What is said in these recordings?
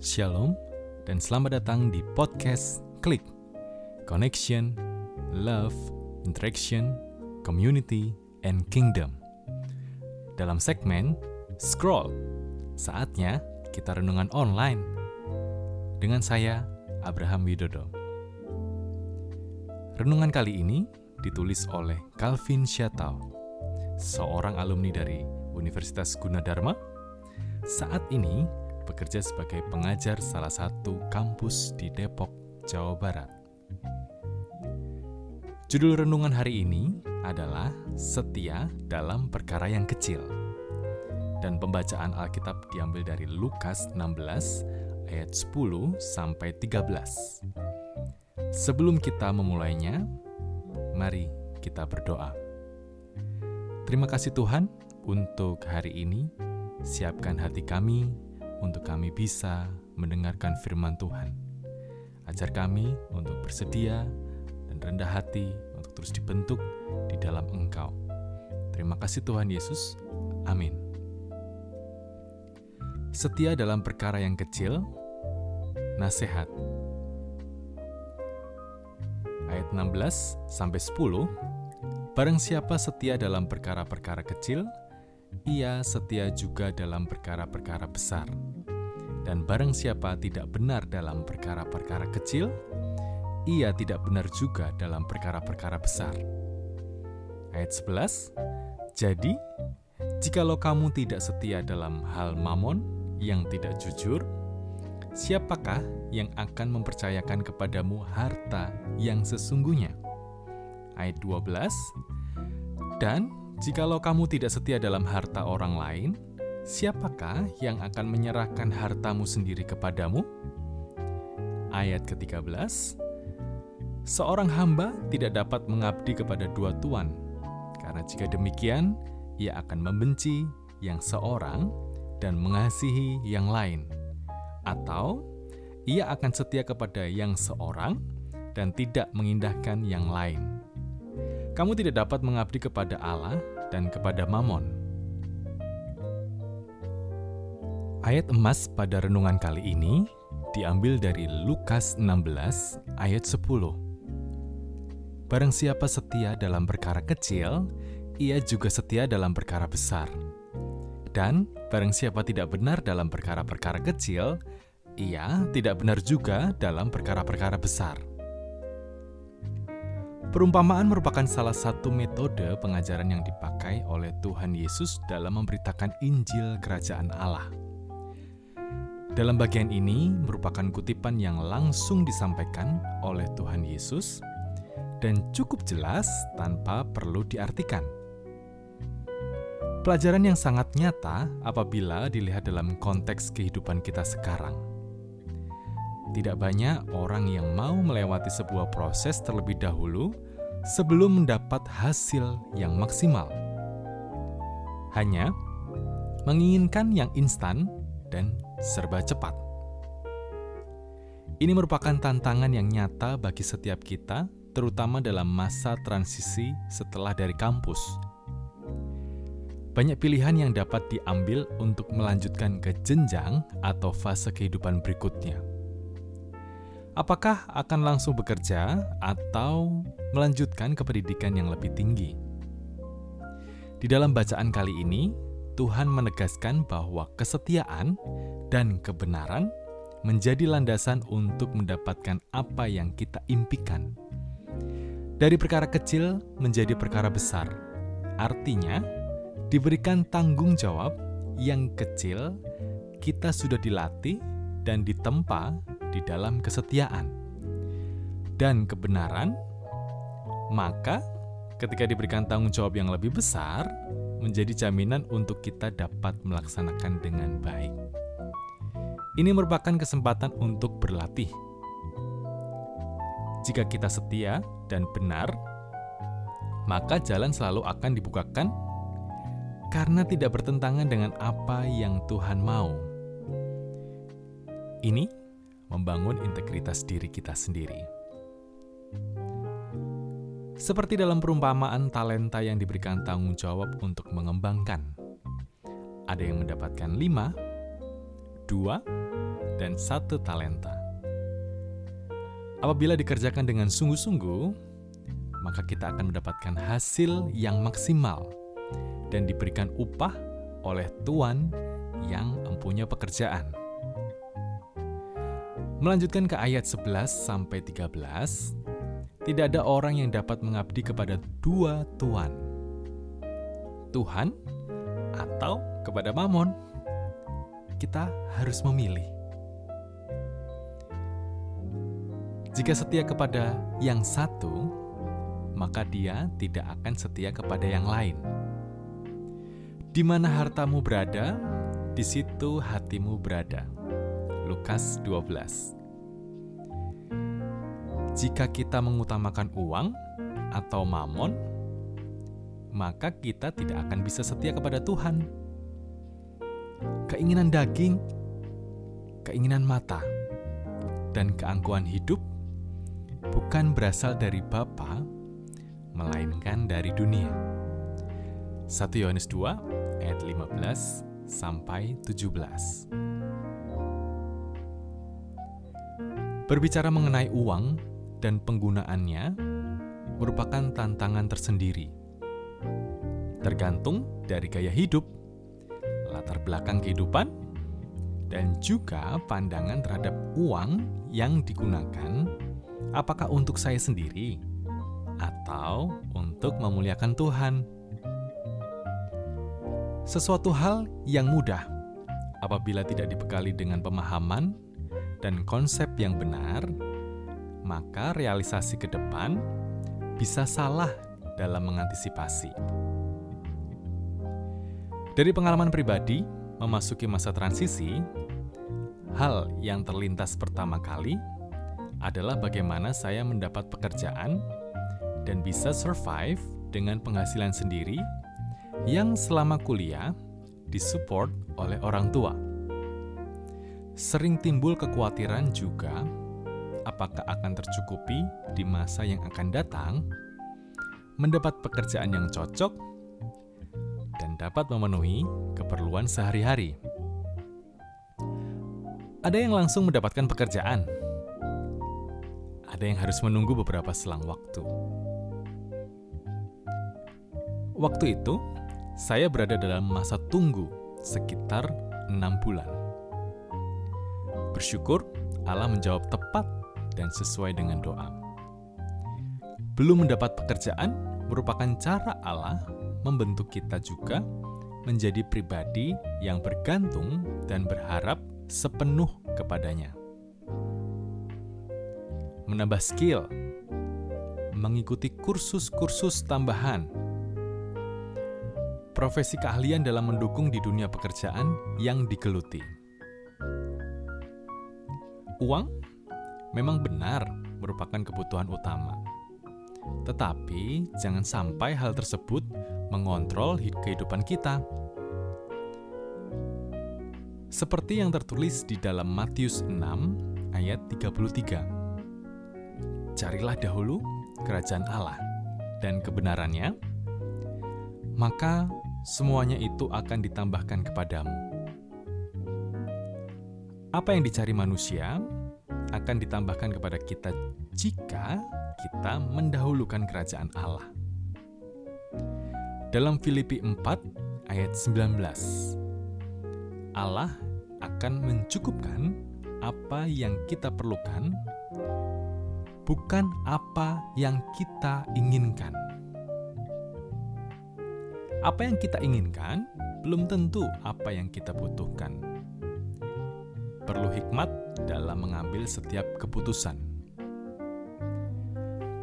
Shalom dan selamat datang di podcast Klik Connection, Love, Interaction, Community, and Kingdom. Dalam segmen Scroll, saatnya kita renungan online dengan saya Abraham Widodo. Renungan kali ini ditulis oleh Calvin Shatau, seorang alumni dari Universitas Gunadarma. Saat ini bekerja sebagai pengajar salah satu kampus di Depok, Jawa Barat. Judul renungan hari ini adalah Setia dalam Perkara yang Kecil. Dan pembacaan Alkitab diambil dari Lukas 16 ayat 10 sampai 13. Sebelum kita memulainya, mari kita berdoa. Terima kasih Tuhan untuk hari ini. Siapkan hati kami untuk kami bisa mendengarkan firman Tuhan. Ajar kami untuk bersedia dan rendah hati untuk terus dibentuk di dalam Engkau. Terima kasih Tuhan Yesus. Amin. Setia dalam perkara yang kecil, nasihat ayat 16 sampai 10 Barang siapa setia dalam perkara-perkara kecil, ia setia juga dalam perkara-perkara besar. Dan barang siapa tidak benar dalam perkara-perkara kecil, ia tidak benar juga dalam perkara-perkara besar. Ayat 11. Jadi, jikalau kamu tidak setia dalam hal mamon yang tidak jujur, siapakah yang akan mempercayakan kepadamu harta yang sesungguhnya? Ayat 12. Dan jikalau kamu tidak setia dalam harta orang lain, siapakah yang akan menyerahkan hartamu sendiri kepadamu? Ayat ke-13. Seorang hamba tidak dapat mengabdi kepada dua tuan, karena jika demikian, ia akan membenci yang seorang dan mengasihi yang lain. Atau ia akan setia kepada yang seorang dan tidak mengindahkan yang lain. Kamu tidak dapat mengabdi kepada Allah dan kepada Mamon. Ayat emas pada renungan kali ini diambil dari Lukas 16 ayat 10. Barang siapa setia dalam perkara kecil, ia juga setia dalam perkara besar. Dan barang siapa tidak benar dalam perkara-perkara kecil, ia tidak benar juga dalam perkara-perkara besar. Perumpamaan merupakan salah satu metode pengajaran yang dipakai oleh Tuhan Yesus dalam memberitakan Injil Kerajaan Allah. Dalam bagian ini merupakan kutipan yang langsung disampaikan oleh Tuhan Yesus dan cukup jelas tanpa perlu diartikan. Pelajaran yang sangat nyata apabila dilihat dalam konteks kehidupan kita sekarang. Tidak banyak orang yang mau melewati sebuah proses terlebih dahulu sebelum mendapat hasil yang maksimal. Hanya menginginkan yang instan dan serba cepat. Ini merupakan tantangan yang nyata bagi setiap kita, terutama dalam masa transisi setelah dari kampus. Banyak pilihan yang dapat diambil untuk melanjutkan ke jenjang atau fase kehidupan berikutnya apakah akan langsung bekerja atau melanjutkan ke pendidikan yang lebih tinggi. Di dalam bacaan kali ini, Tuhan menegaskan bahwa kesetiaan dan kebenaran menjadi landasan untuk mendapatkan apa yang kita impikan. Dari perkara kecil menjadi perkara besar, artinya diberikan tanggung jawab yang kecil, kita sudah dilatih dan ditempa di dalam kesetiaan dan kebenaran, maka ketika diberikan tanggung jawab yang lebih besar, menjadi jaminan untuk kita dapat melaksanakan dengan baik. Ini merupakan kesempatan untuk berlatih. Jika kita setia dan benar, maka jalan selalu akan dibukakan karena tidak bertentangan dengan apa yang Tuhan mau. Ini membangun integritas diri kita sendiri. Seperti dalam perumpamaan talenta yang diberikan tanggung jawab untuk mengembangkan. Ada yang mendapatkan lima, dua, dan satu talenta. Apabila dikerjakan dengan sungguh-sungguh, maka kita akan mendapatkan hasil yang maksimal dan diberikan upah oleh Tuhan yang mempunyai pekerjaan. Melanjutkan ke ayat 11 sampai 13, tidak ada orang yang dapat mengabdi kepada dua tuan. Tuhan atau kepada Mamon. Kita harus memilih. Jika setia kepada yang satu, maka dia tidak akan setia kepada yang lain. Di mana hartamu berada, di situ hatimu berada. Lukas 12. Jika kita mengutamakan uang atau mamon, maka kita tidak akan bisa setia kepada Tuhan. Keinginan daging, keinginan mata, dan keangkuhan hidup bukan berasal dari Bapa, melainkan dari dunia. 1 Yohanes 2 ayat 15 sampai 17. Berbicara mengenai uang dan penggunaannya merupakan tantangan tersendiri. Tergantung dari gaya hidup, latar belakang kehidupan, dan juga pandangan terhadap uang yang digunakan Apakah untuk saya sendiri atau untuk memuliakan Tuhan? Sesuatu hal yang mudah apabila tidak dibekali dengan pemahaman dan konsep yang benar, maka realisasi ke depan bisa salah dalam mengantisipasi. Dari pengalaman pribadi, memasuki masa transisi, hal yang terlintas pertama kali adalah bagaimana saya mendapat pekerjaan dan bisa survive dengan penghasilan sendiri yang selama kuliah disupport oleh orang tua. Sering timbul kekhawatiran juga apakah akan tercukupi di masa yang akan datang, mendapat pekerjaan yang cocok, dan dapat memenuhi keperluan sehari-hari. Ada yang langsung mendapatkan pekerjaan, ada yang harus menunggu beberapa selang waktu. Waktu itu, saya berada dalam masa tunggu sekitar enam bulan. Bersyukur Allah menjawab tepat dan sesuai dengan doa. Belum mendapat pekerjaan merupakan cara Allah membentuk kita juga menjadi pribadi yang bergantung dan berharap sepenuh kepadanya menambah skill, mengikuti kursus-kursus tambahan, profesi keahlian dalam mendukung di dunia pekerjaan yang digeluti. Uang memang benar merupakan kebutuhan utama, tetapi jangan sampai hal tersebut mengontrol kehidupan kita. Seperti yang tertulis di dalam Matius 6 ayat 33 carilah dahulu kerajaan Allah dan kebenarannya, maka semuanya itu akan ditambahkan kepadamu. Apa yang dicari manusia akan ditambahkan kepada kita jika kita mendahulukan kerajaan Allah. Dalam Filipi 4 ayat 19, Allah akan mencukupkan apa yang kita perlukan bukan apa yang kita inginkan. Apa yang kita inginkan belum tentu apa yang kita butuhkan. Perlu hikmat dalam mengambil setiap keputusan.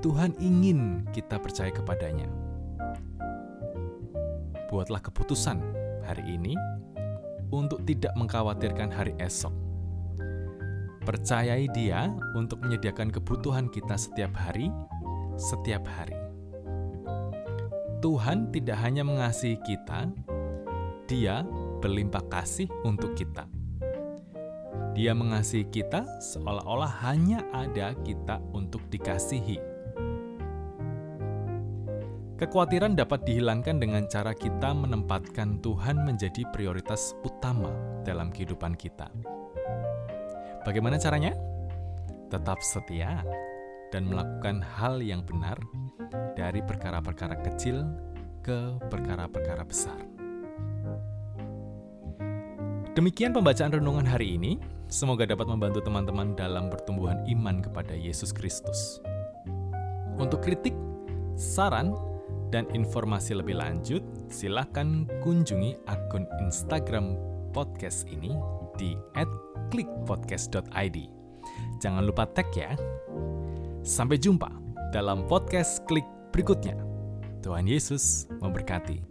Tuhan ingin kita percaya kepadanya. Buatlah keputusan hari ini untuk tidak mengkhawatirkan hari esok Percayai Dia untuk menyediakan kebutuhan kita setiap hari, setiap hari. Tuhan tidak hanya mengasihi kita, Dia berlimpah kasih untuk kita. Dia mengasihi kita seolah-olah hanya ada kita untuk dikasihi. Kekhawatiran dapat dihilangkan dengan cara kita menempatkan Tuhan menjadi prioritas utama dalam kehidupan kita Bagaimana caranya? Tetap setia dan melakukan hal yang benar dari perkara-perkara kecil ke perkara-perkara besar. Demikian pembacaan renungan hari ini. Semoga dapat membantu teman-teman dalam pertumbuhan iman kepada Yesus Kristus. Untuk kritik, saran, dan informasi lebih lanjut, silakan kunjungi akun Instagram podcast ini di @klikpodcast.id. Jangan lupa tag ya. Sampai jumpa dalam podcast Klik berikutnya. Tuhan Yesus memberkati.